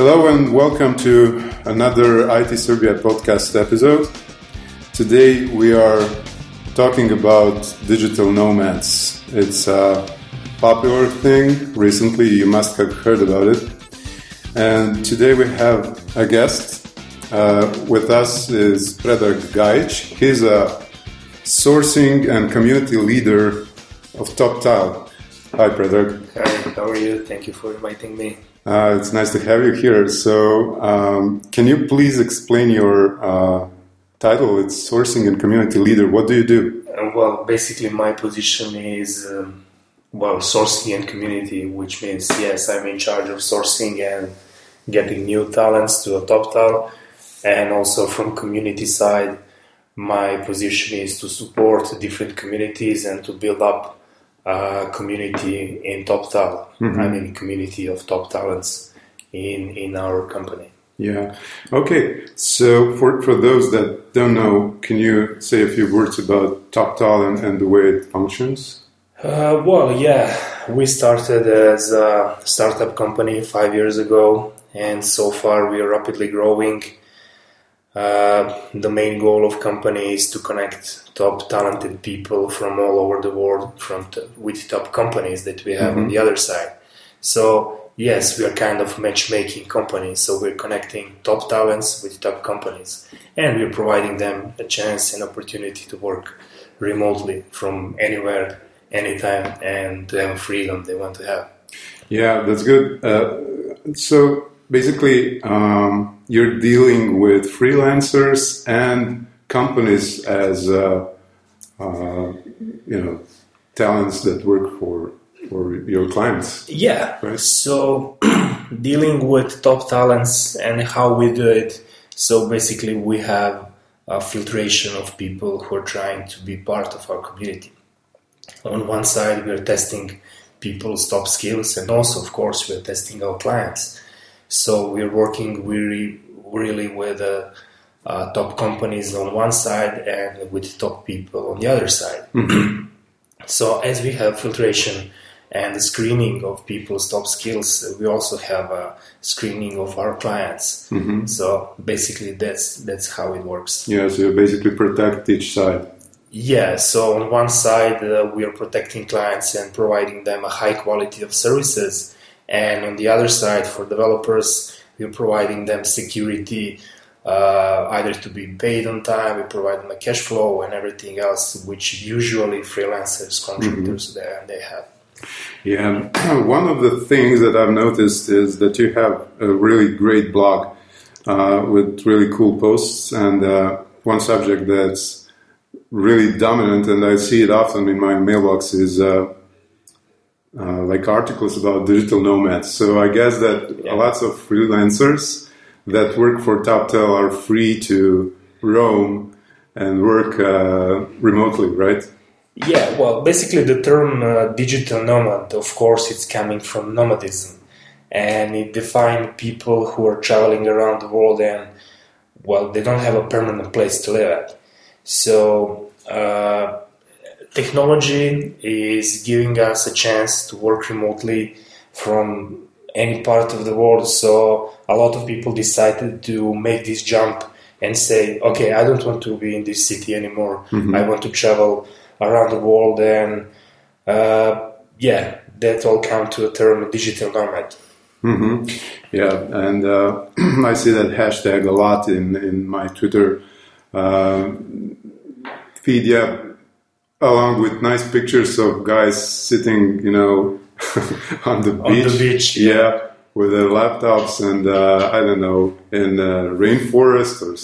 Hello and welcome to another IT Serbia podcast episode. Today we are talking about digital nomads. It's a popular thing. Recently, you must have heard about it. And today we have a guest. Uh, with us is Predrag Gajic. He's a sourcing and community leader of Toptal. Hi, Predrag. Hi, how are you? Thank you for inviting me. Uh, it's nice to have you here. So, um, can you please explain your uh, title? It's sourcing and community leader. What do you do? Uh, well, basically, my position is um, well sourcing and community, which means yes, I'm in charge of sourcing and getting new talents to a Toptal, and also from community side, my position is to support different communities and to build up uh, community in Toptal. Mm-hmm. I mean, community of top talents in in our company. Yeah. Okay. So for for those that don't know, can you say a few words about top talent and the way it functions? Uh, well, yeah, we started as a startup company five years ago, and so far we are rapidly growing. Uh, the main goal of company is to connect top talented people from all over the world from t- with top companies that we have mm-hmm. on the other side. So yes, we are kind of matchmaking company. So we're connecting top talents with top companies, and we're providing them a chance and opportunity to work remotely from anywhere, anytime, and to have freedom they want to have. Yeah, that's good. Uh, so basically um, you're dealing with freelancers and companies as uh, uh, you know talents that work for for your clients. Yeah. Right? So dealing with top talents and how we do it. So basically, we have a filtration of people who are trying to be part of our community. On one side, we are testing people's top skills, and also, of course, we are testing our clients. So we're working really, really with uh, uh, top companies on one side and with top people on the other side. Mm-hmm. so as we have filtration and the screening of people's top skills, we also have a screening of our clients. Mm-hmm. So basically, that's that's how it works. Yeah, so you basically protect each side. Yeah, so on one side, uh, we are protecting clients and providing them a high quality of services and on the other side, for developers, we're providing them security, uh, either to be paid on time, we provide them a cash flow and everything else, which usually freelancers, contributors, mm-hmm. they, they have. Yeah, one of the things that I've noticed is that you have a really great blog uh, with really cool posts and uh, one subject that's really dominant, and I see it often in my mailbox is uh, uh, like articles about digital nomads. So I guess that yeah. lots of freelancers that work for Toptal are free to roam and work uh, remotely, right? Yeah, well, basically the term uh, digital nomad, of course, it's coming from nomadism, and it defines people who are traveling around the world and well, they don't have a permanent place to live at. So uh, technology is giving us a chance to work remotely from any part of the world. So a lot of people decided to make this jump and say, okay, I don't want to be in this city anymore. Mm-hmm. I want to travel around the world. And uh, yeah, that all come to a term digital nomad. Mm-hmm. Yeah, and uh, I see that hashtag a lot in, in my Twitter uh, feed. Yeah, along with nice pictures of guys sitting, you know, on the beach. On the beach, yeah, yeah with their laptops and uh, I don't know in a rainforest or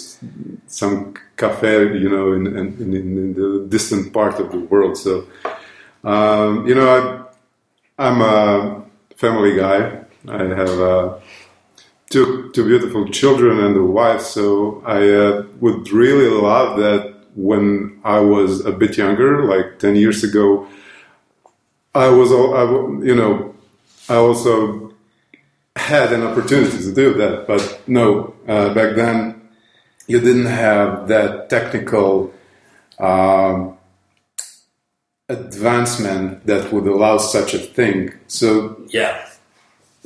some cafe, you know, in, in, in the distant part of the world. So, um, you know, I, am a family guy. I have uh, two two beautiful children and a wife, so I uh, would really love that when I was a bit younger, like 10 years ago, I was, all, I, you know, I also had an opportunity to do that. But no, uh, back then you didn't have that technical um, advancement that would allow such a thing. So yeah,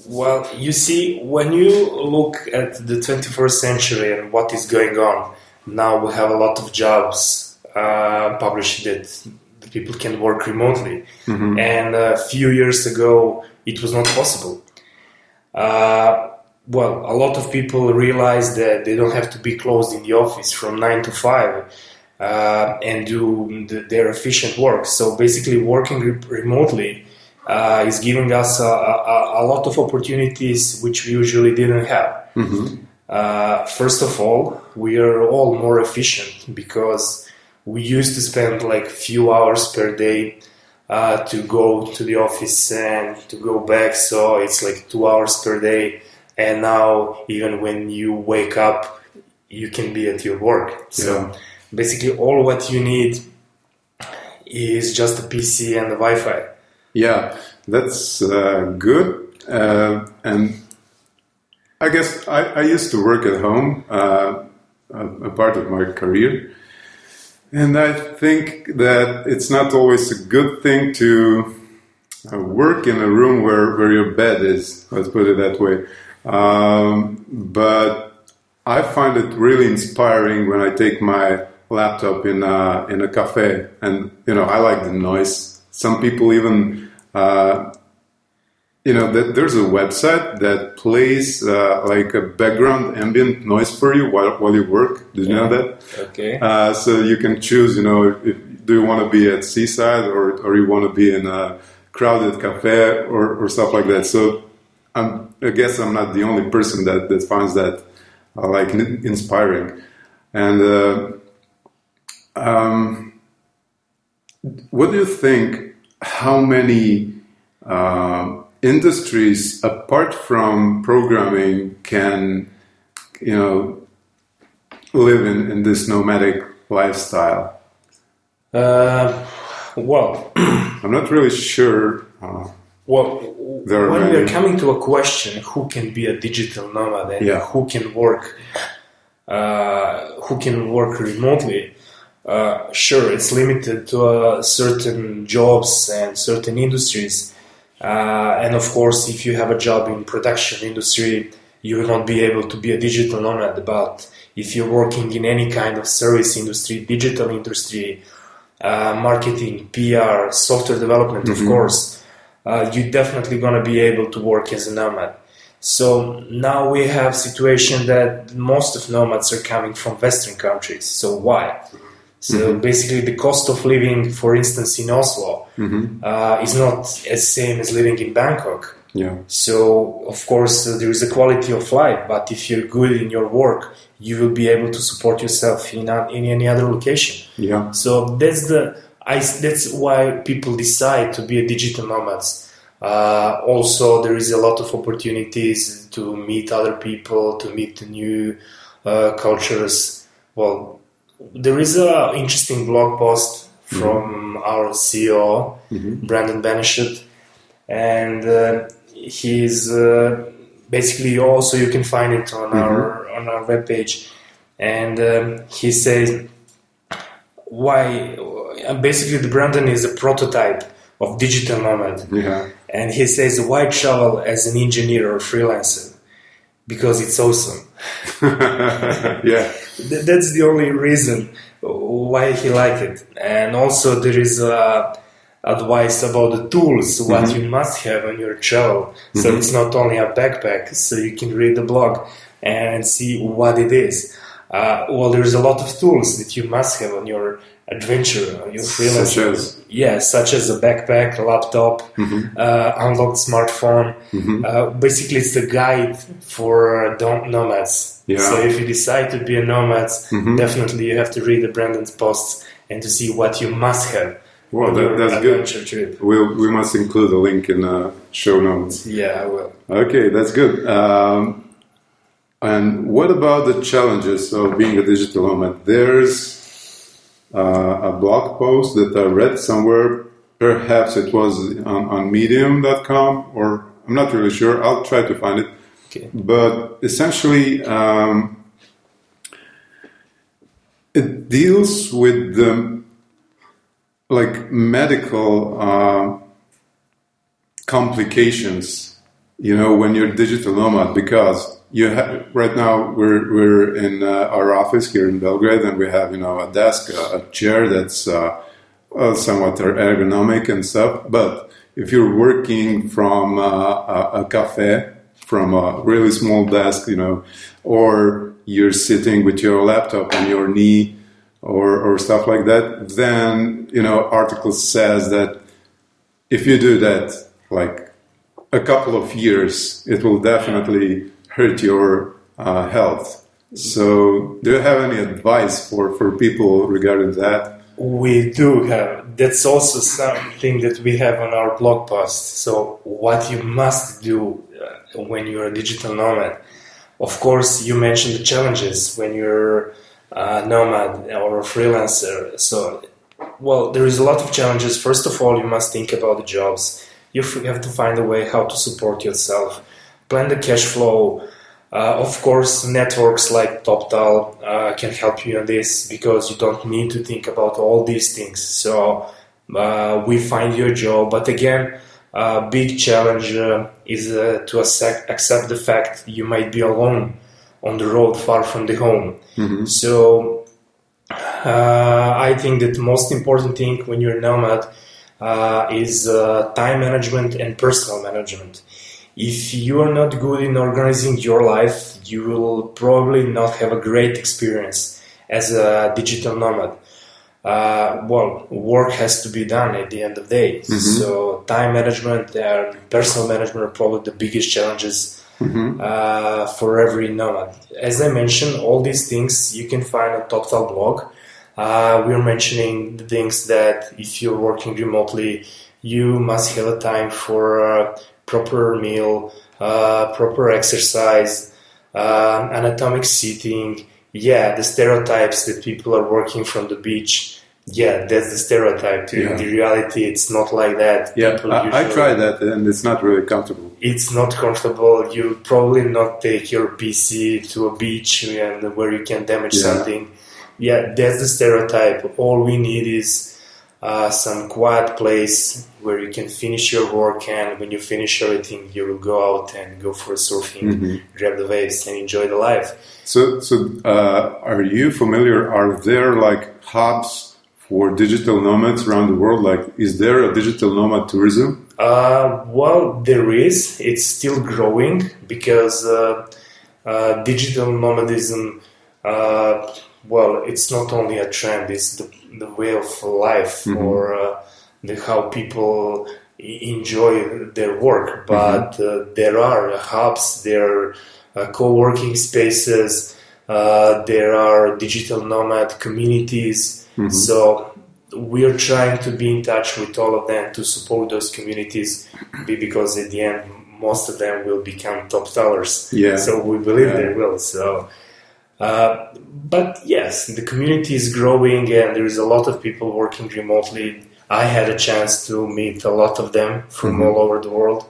Well, you see, when you look at the 21st century and what is going on, now we have a lot of jobs uh, published that people can work remotely. Mm-hmm. And a few years ago, it was not possible. Uh, well, a lot of people realize that they don't have to be closed in the office from 9 to 5 uh, and do the, their efficient work. So basically, working re- remotely uh, is giving us a, a, a, lot of opportunities which we usually didn't have. Mm-hmm. Uh, first of all, we are all more efficient because we used to spend like few hours per day uh, to go to the office and to go back. So it's like two hours per day. And now, even when you wake up, you can be at your work. So Yeah. basically, all what you need is just a PC and the Wi-Fi. Yeah, that's uh, good. Uh, and I guess I, I used to work at home, uh, a, part of my career. And I think that it's not always a good thing to uh, work in a room where, where your bed is, let's put it that way. Um, but I find it really inspiring when I take my laptop in a, in a cafe and, you know, I like the noise. Some people even, uh, you know, that there's a website that plays uh, like a background ambient noise for you while, while you work. Did you know that? Okay. Uh, so you can choose, you know, if, do you want to be at seaside or, or you want to be in a crowded cafe or, or stuff like that. So I'm, I guess I'm not the only person that, that finds that uh, like in- inspiring. And uh, um, what do you think? How many uh, industries apart from programming can, you know, live in, in this nomadic lifestyle? Uh, well, I'm not really sure. Uh, Well, when many. we are coming to a question, who can be a digital nomad and Yeah. who can work, uh, who can work remotely? Uh, sure, it's limited to uh, certain jobs and certain industries, uh, and of course, if you have a job in production industry, you will not be able to be a digital nomad. But if you're working in any kind of service industry, digital industry, uh, marketing, PR, software development, of course, uh, you're definitely going to be able to work as a nomad. So now we have situation that most of nomads are coming from Western countries. So why? So basically, the cost of living, for instance, in Oslo, uh, is not as same as living in Bangkok. yeah. So, of course, uh, there is a quality of life, but if you're good in your work, you will be able to support yourself in, a, in any other location. Yeah. So that's the I, that's why people decide to be a digital nomads. Uh, also, there is a lot of opportunities to meet other people, to meet new uh, cultures. Well, there is a interesting blog post from our CEO, Breanden Beneschott, and uh, he's uh, basically also you can find it on our on our webpage, and um, he says why uh, basically the Breanden is a prototype of digital nomad. Yeah. and he says why travel as an engineer or freelancer? Because it's awesome yeah. Th- that's the only reason why he liked it. And also there is uh, advice about the tools what you must have on your travel so it's not only a backpack so you can read the blog and see what it is. Uh, well there's a lot of tools that you must have on your adventure your freelance Such as? yeah such as a backpack a laptop uh, unlocked smartphone uh, basically it's the guide for dom- nomads Yeah. so if you decide to be a nomad definitely you have to read the Breanden's posts and to see what you must have Well, that- that's good. trip We'll, we must include a link in the show notes. yeah i will Okay, that's good. Um, and what about the challenges of being a digital nomad? There's uh, a blog post that I read somewhere. Perhaps it was on, on medium.com, or I'm not really sure. I'll try to find it. okay But essentially, um, it deals with the like medical uh, complications you know, when you're digital nomad, because you right now we're we're in uh, our office here in Belgrade, and we have you know a desk, a, a chair that's uh, well, somewhat ergonomic and stuff. But if you're working from uh, a, a cafe, from a really small desk, you know, or you're sitting with your laptop on your knee or, or stuff like that, then, you know, article says that if you do that, like a couple of years, it will definitely hurt your uh, health. So, do you have any advice for, for people regarding that? We do have. That's also something that we have on our blog post. So, what you must do uh, when you're a digital nomad. Of course, you mentioned the challenges when you're a nomad or a freelancer. So, well, there is a lot of challenges. First of all, you must think about the jobs. You have to find a way how to support yourself, plan the cash flow. Uh, of course, networks like TopTal uh, can help you on this because you don't need to think about all these things. So uh, we find your job, but again, a big challenge uh, is uh, to accept, accept the fact you might be alone on the road far from the home. Mm-hmm. So uh, I think that the most important thing when you're a nomad uh, is uh, time management and personal management. If you are not good in organizing your life, you will probably not have a great experience as a digital nomad. Uh, well, work has to be done at the end of the day. Mhm. So time management and personal management are probably the biggest challenges Mm-hmm. uh, for every nomad. As I mentioned, all these things you can find on TopTal blog. Uh, we're mentioning the things that if you're working remotely, you must have a time for a proper meal, uh, proper exercise, uh, anatomic seating. Yeah, the stereotypes that people are working from the beach. Yeah, that's the stereotype. Yeah. In the reality, it's not like that. Yeah, People I, I usually- tried that and it's not really comfortable. it's not comfortable. You probably not take your PC to a beach and where you can damage Yeah. something. Yeah, that's the stereotype. All we need is uh, some quiet place where you can finish your work, and when you finish everything, you will go out and go for surfing, Mhm. grab the waves, and enjoy the life. So, so uh, are you familiar? Are there like hubs for digital nomads around the world? Like, is there a digital nomad tourism? Uh, well, there is. It's still growing because uh, uh, digital nomadism. Well, it's not only a trend; it's the, the way of life Mhm. or uh, the how people enjoy their work. But uh, there are hubs, there are uh, co-working spaces, uh, there are digital nomad communities. Mhm. So we are trying to be in touch with all of them to support those communities because at the end most of them will become top sellers Yeah. so we believe Yeah. they will so uh, but yes the community is growing and there is a lot of people working remotely i had a chance to meet a lot of them from Mhm. all over the world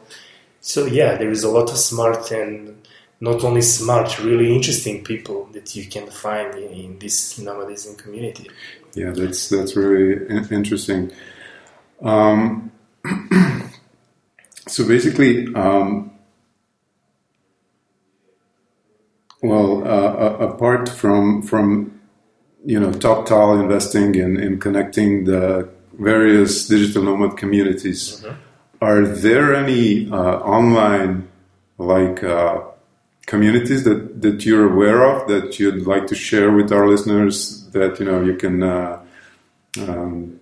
so yeah there is a lot of smart and not only smart really interesting people that you can find in, in this nomadism community Yeah, that's that's really in- interesting. Um, so basically, um, well, uh, apart from from you know TopTal investing in, in connecting the various digital nomad communities, are there any uh, online like uh, communities that, that you're aware of that you'd like to share with our listeners that you know you can uh, um,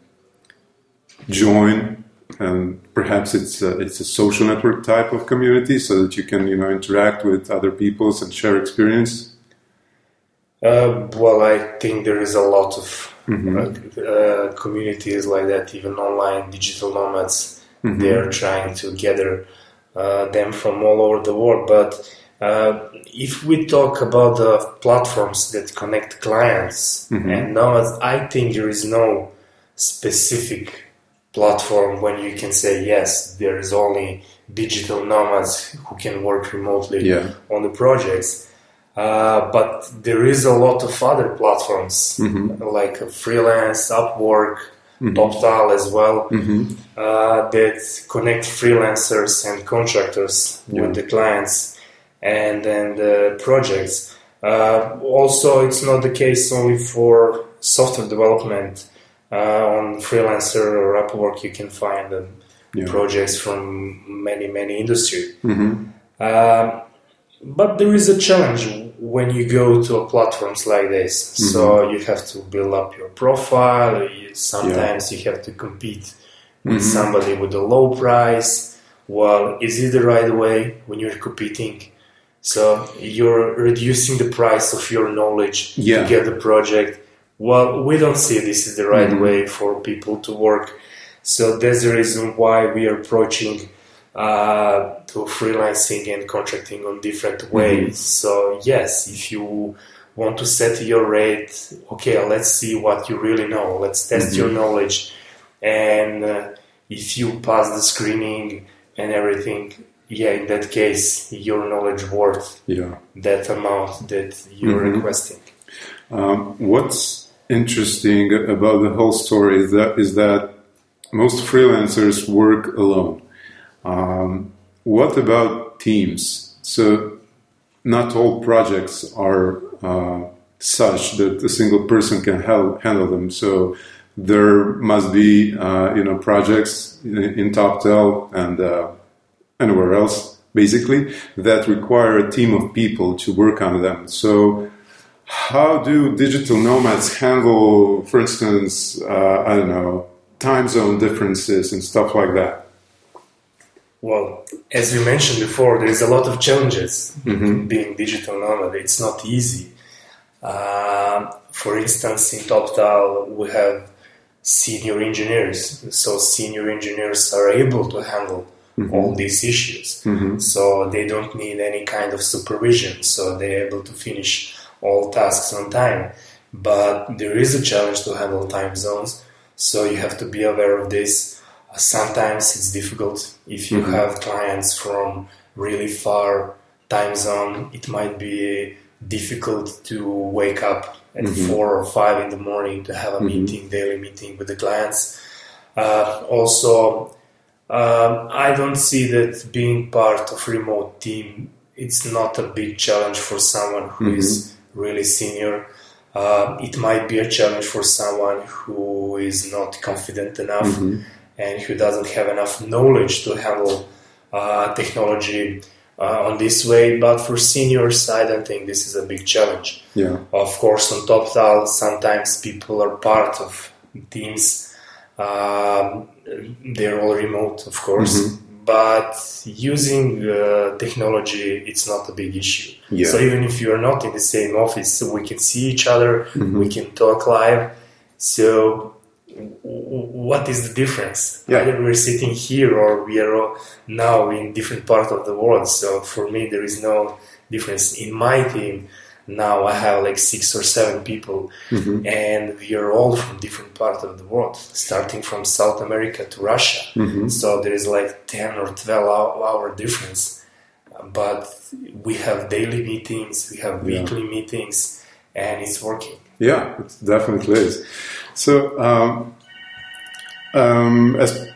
join and perhaps it's a, it's a social network type of community so that you can you know interact with other peoples and share experience Uh, well, I think there is a lot of Mhm. uh, uh, communities like that, even online digital nomads. Mhm. They're trying to gather uh, them from all over the world. But uh, if we talk about the platforms that connect clients Mhm. and nomads, I think there is no specific platform when you can say yes, there is only digital nomads who can work remotely yeah on the projects. Uh, but there is a lot of other platforms Mhm. like freelance, Upwork, TopTal as well, hmm uh, that connect freelancers and contractors Yeah. with the clients and then the projects. Uh, also, it's not the case only for software development. Uh, on Freelancer or Upwork, you can find Yeah. projects from many many industry. hmm Um, but there is a challenge when you go to platforms like this. So you have to build up your profile. You, sometimes you have to compete with somebody with a low price. Well, is it the right way when you're competing? So you're reducing the price of your knowledge Yeah. to get the project. Well, we don't see this is the right way for people to work. So that's the reason why we are approaching uh, to freelancing and contracting on different ways. So yes, if you want to set your rate, okay, let's see what you really know. Let's test your knowledge, and uh, if you pass the screening and everything, yeah, in that case, your knowledge worth Yeah. that amount that you're Mhm. requesting. Um, what's interesting about the whole story is that is that most freelancers work alone. Um, what about teams? So not all projects are uh, such that a single person can help handle them. So there must be uh, you know projects in, in Toptal and uh, anywhere else basically that require a team of people to work on them. So how do digital nomads handle, for instance, uh, I don't know, time zone differences and stuff like that? Well, as we mentioned before, there is a lot of challenges Mhm. being digital nomad. It's not easy. Uh, for instance, in TopTal, we have senior engineers. So senior engineers are able to handle all these issues. Mhm. So they don't need any kind of supervision. So they're able to finish all tasks on time. But there is a challenge to handle time zones. So you have to be aware of this. Uh, Sometimes it's difficult if you have clients from really far time zone. It might be difficult to wake up at four or five in the morning to have a meeting, daily meeting with the clients. Uh, also, um, I don't see that being part of remote team. It's not a big challenge for someone who is really senior. Uh, it might be a challenge for someone who is not confident enough and who doesn't have enough knowledge to handle uh, technology uh, on this way. But for senior side, I think this is a big challenge. Yeah. Of course, on TopTal, sometimes people are part of teams. Um, they're all remote, of course. But using uh, technology, it's not a big issue. Yeah. So even if you're not in the same office, we can see each other, we can talk live. So w- what is the difference? Yeah. Either we're sitting here or we are all now in different part of the world. So for me, there is no difference. In my team, now I have like six or seven people, and we are all from different part of the world, starting from South America to Russia. So there is like ten or twelve hour, hour difference. But we have daily meetings, we have Yeah. weekly meetings, and it's working. Yeah, it definitely is. So, um, um, as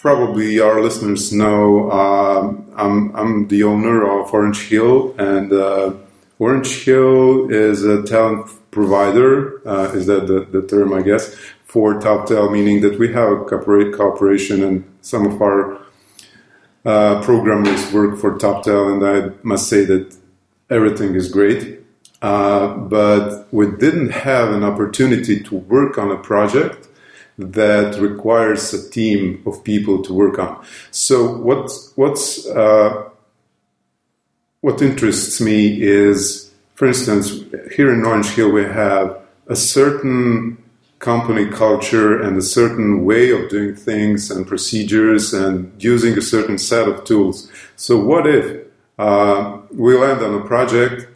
probably our listeners know, um, I'm, I'm the owner of Orange Hill, and uh, Orange Hill is a talent provider. Uh, is that the, the term, I guess, for Toptal, meaning that we have a corporate cooperation, and some of our uh, programmers work for Toptal, and I must say that everything is great. Uh, but we didn't have an opportunity to work on a project that requires a team of people to work on. So what what's uh, what interests me is, for instance, here in Orange Hill we have a certain company culture and a certain way of doing things and procedures and using a certain set of tools. So what if uh, we land on a project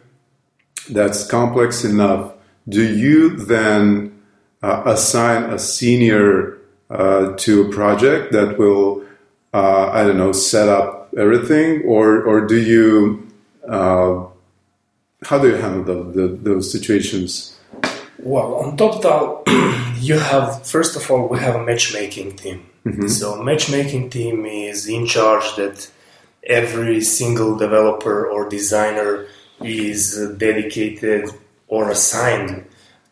that's complex enough, do you then uh, assign a senior uh, to a project that will, uh, I don't know, set up everything, or or do you, uh, how do you handle the, the, those situations? Well, on TopTal, you have first of all we have a matchmaking team. Mm-hmm. So matchmaking team is in charge that every single developer or designer is dedicated or assigned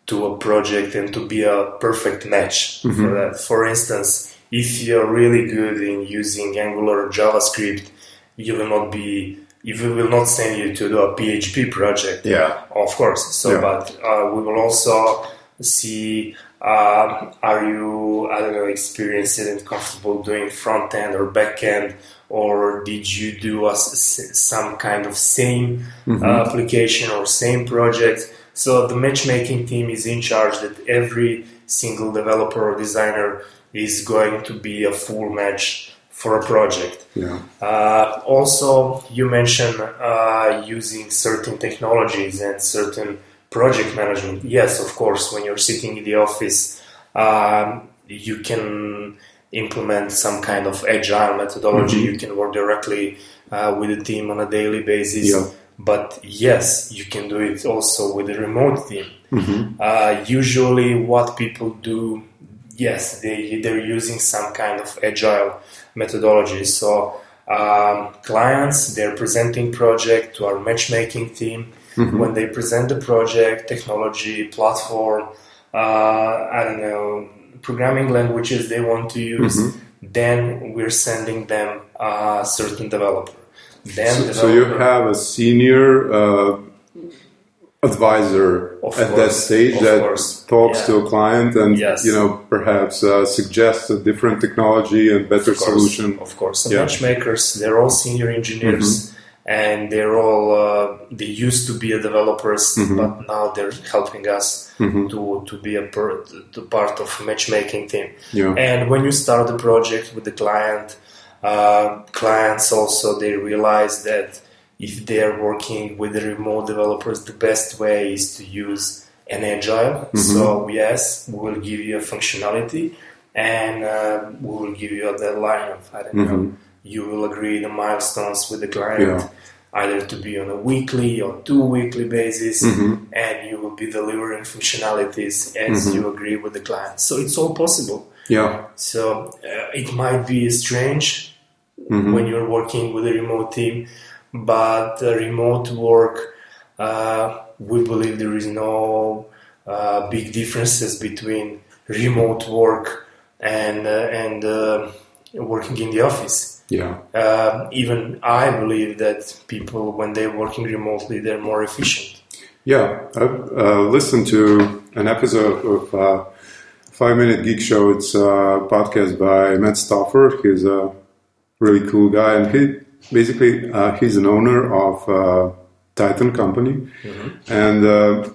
to a project and to be a perfect match Mm-hmm. for that. For instance, if you're really good in using Angular or JavaScript, you will not be if we will not send you to do a PHP project. Yeah. Of course. So, Yeah. but uh, we will also see um, are you I don't know experienced and comfortable doing front end or back end, or did you do a, some kind of same uh, application or same project? So the matchmaking team is in charge that every single developer or designer is going to be a full match for a project. Yeah. Uh, also, you mentioned uh, using certain technologies and certain project management. Yes, of course, when you're sitting in the office, um, you can implement some kind of agile methodology. You can work directly uh, with the team on a daily basis. Yeah. But yes, you can do it also with a remote team. Uh, usually, what people do, yes, they they're using some kind of agile methodology. So um, clients they're presenting project to our matchmaking team. When they present the project, technology, platform, uh, I don't know, programming languages they want to use, then we're sending them a certain developer. Then So you have a senior uh, advisor Of at that stage that course. talks Yeah. to a client and Yes. you know perhaps uh, suggests a different technology and better Of course, solution. Of course, the Yeah. matchmakers they're all senior engineers, and they're all uh, they used to be a developers, but now they're helping us to to be a per, to part of matchmaking team. Yeah. And when you start the project with the client, uh, clients also they realize that if they are working with the remote developers, the best way is to use an agile. Mm-hmm. So yes, we will give you a functionality, and uh, we will give you a deadline of I don't know. Mm-hmm. You will agree the milestones with the client. Yeah. Either to be on a weekly or two weekly basis, mm-hmm. and you will be delivering functionalities as you agree with the client. So it's all possible. Yeah. So uh, it might be strange when you're working with a remote team, but uh, remote work, uh, we believe there is no uh, big differences between remote work and uh, and uh, working in the office. Yeah. Uh, even I believe that people, when they're working remotely, they're more efficient. Yeah, I've uh, listened to an episode of uh, Five Minute Geek Show. It's a podcast by Matt Stauffer. He's a really cool guy, and he basically uh, he's an owner of uh, Tighten Company, and uh,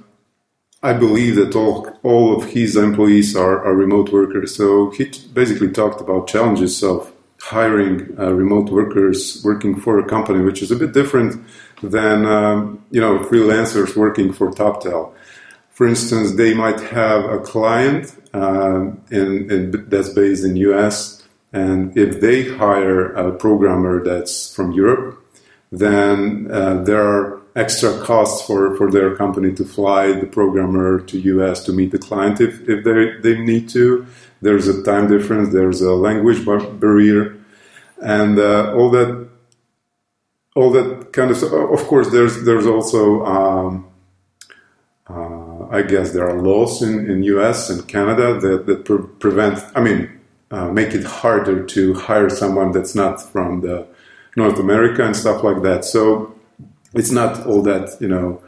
I believe that all all of his employees are, are remote workers. So he t- basically talked about challenges of hiring uh, remote workers working for a company, which is a bit different than um, you know freelancers working for Toptal. For instance, they might have a client um, in, in, that's based in US, and if they hire a programmer that's from Europe, then uh, there are extra costs for, for their company to fly the programmer to US to meet the client if, if they, they need to. There's a time difference, there's a language bar- barrier, and uh, all that all that kind of. Of course, there's there's also um, uh, I guess there are laws in, in US and Canada that, that pre- prevent, I mean, uh, make it harder to hire someone that's not from the North America and stuff like that. So it's not all that, you know,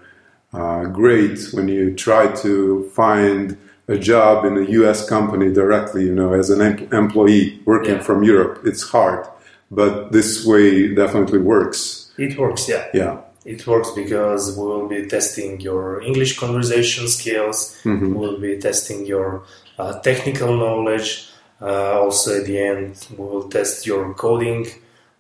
uh, great when you try to find a job in a US company directly, you know, as an em- employee working Yeah. from Europe. It's hard, but this way definitely works. It works, yeah. Yeah. It works because we will be testing your English conversation skills. Mm-hmm. We'll be testing your uh, technical knowledge. Uh, also, at the end, we will test your coding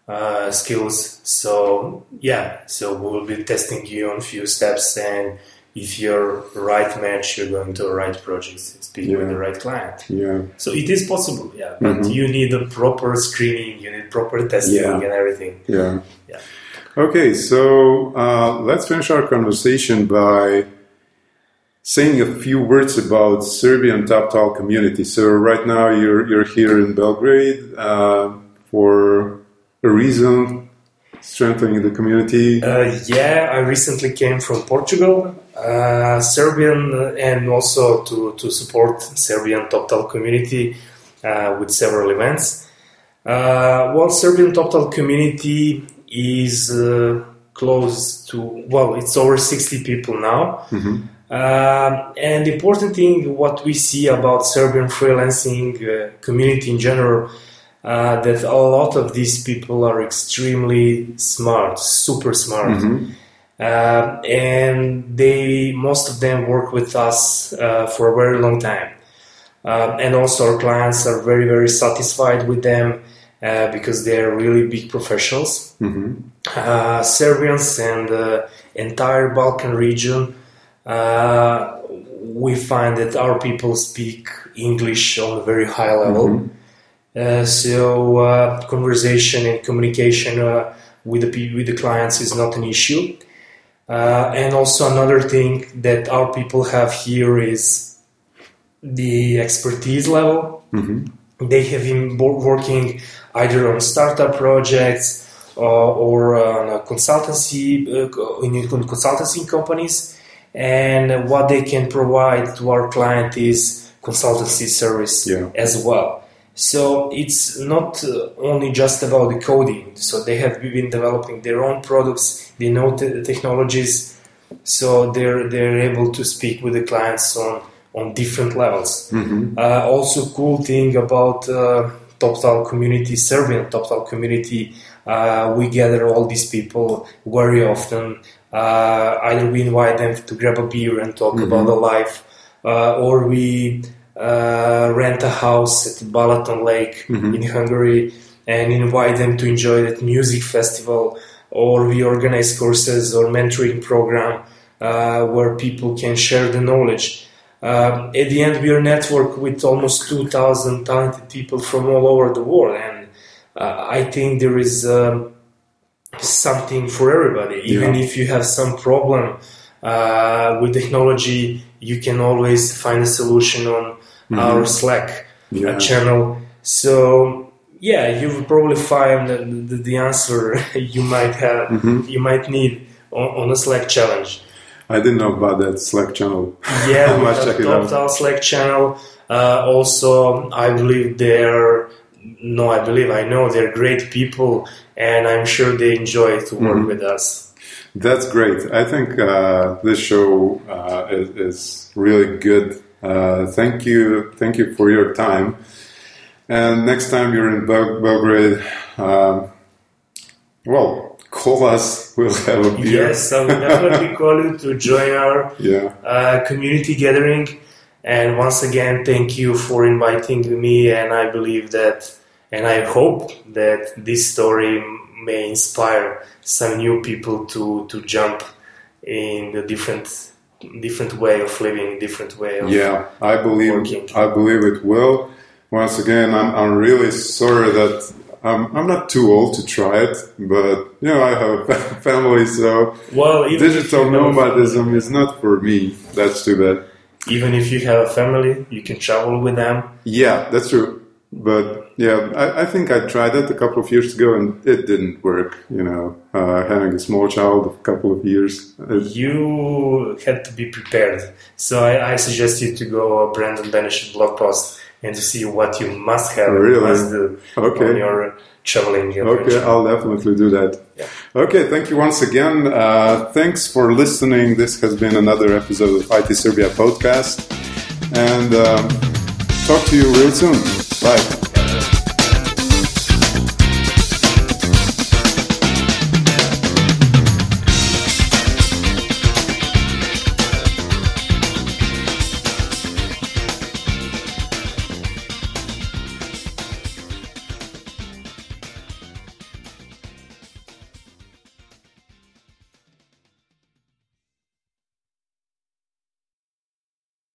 uh, skills. So, yeah, so we will be testing you on a few steps. And if you're right match, you're going to the right project, speak with the right client. Yeah. So it is possible, yeah. But you need a proper screening, you need proper testing Yeah. and everything. Yeah. Yeah. Okay, so uh, let's finish our conversation by saying a few words about Serbian Toptal community. So right now you're you're here in Belgrade uh, for a reason, strengthening the community. Uh, yeah, I recently came from Portugal, uh, Serbian, and also to to support Serbian Toptal community uh, with several events. Uh, well, Serbian Toptal community is uh, close to well, it's over sixty people now. Mhm. Um, and the important thing, what we see about Serbian freelancing uh, community in general, uh, that a lot of these people are extremely smart, super smart, Mhm. uh, and they most of them work with us uh, for a very long time. Um, and also, our clients are very, very satisfied with them uh, because they are really big professionals Mhm. uh, Serbians and the entire Balkan region, uh, we find that our people speak English on a very high level. Uh, so uh, conversation and communication uh, with the with the clients is not an issue. Uh, and also another thing that our people have here is the expertise level Mhm. they have been working either on startup projects uh, or on a consultancy uh, in consultancy companies and what they can provide to our client is consultancy service Yeah. as well so it's not uh, only just about the coding so they have been developing their own products they know the technologies so they're they're able to speak with the clients on on different levels Mhm. uh, also, cool thing about uh, TopTal community, Serbian TopTal community, uh, we gather all these people very often. Uh, either we invite them to grab a beer and talk about the life, uh, or we uh, rent a house at Balaton Lake in Hungary and invite them to enjoy that music festival, or we organize courses or mentoring program uh, where people can share the knowledge. Um, at the end, we are network with almost 2,000 talented people from all over the world, and uh, I think there is um, something for everybody. Even Yeah. if you have some problem uh, with technology, you can always find a solution on our Slack Yeah. uh, channel. So yeah, you will probably find the, the, the answer you might have, you might need on, on a Slack challenge. I didn't know about that Slack channel. Yeah, we have it Slack channel. Uh, also, I believe they're no, I believe I know they're great people, and I'm sure they enjoy to work Mm-hmm. with us. That's great. I think uh, this show uh, is, is really good. Uh, thank you, thank you for your time. And next time you're in Bel- Belgrade, um, well, call us. We'll have a beer. Yes, I will definitely call you to join our Yeah. uh, community gathering. And once again, thank you for inviting me. And I believe that, and I hope that this story may inspire some new people to, to jump in the different different way of living, different way of Yeah, I believe Working. I believe it will. Once again, I'm, I'm really sorry that I'm, I'm not too old to try it, but you know I have a family, so well. Digital you have a nomadism is not for me. That's too bad. Even if you have a family, you can travel with them. Yeah, that's true. But yeah, I, I think I tried it a couple of years ago and it didn't work. You know, uh, having a small child of a couple of years. You had to be prepared. So I, I suggest you to go Breanden Beneschott blog post and to see what you must have Really? must do Okay. on your traveling Okay, adventure. I'll definitely do that. Yeah. Okay, thank you once again. Uh, thanks for listening. This has been another episode of IT Serbia podcast. And um, talk to you real soon. Bye.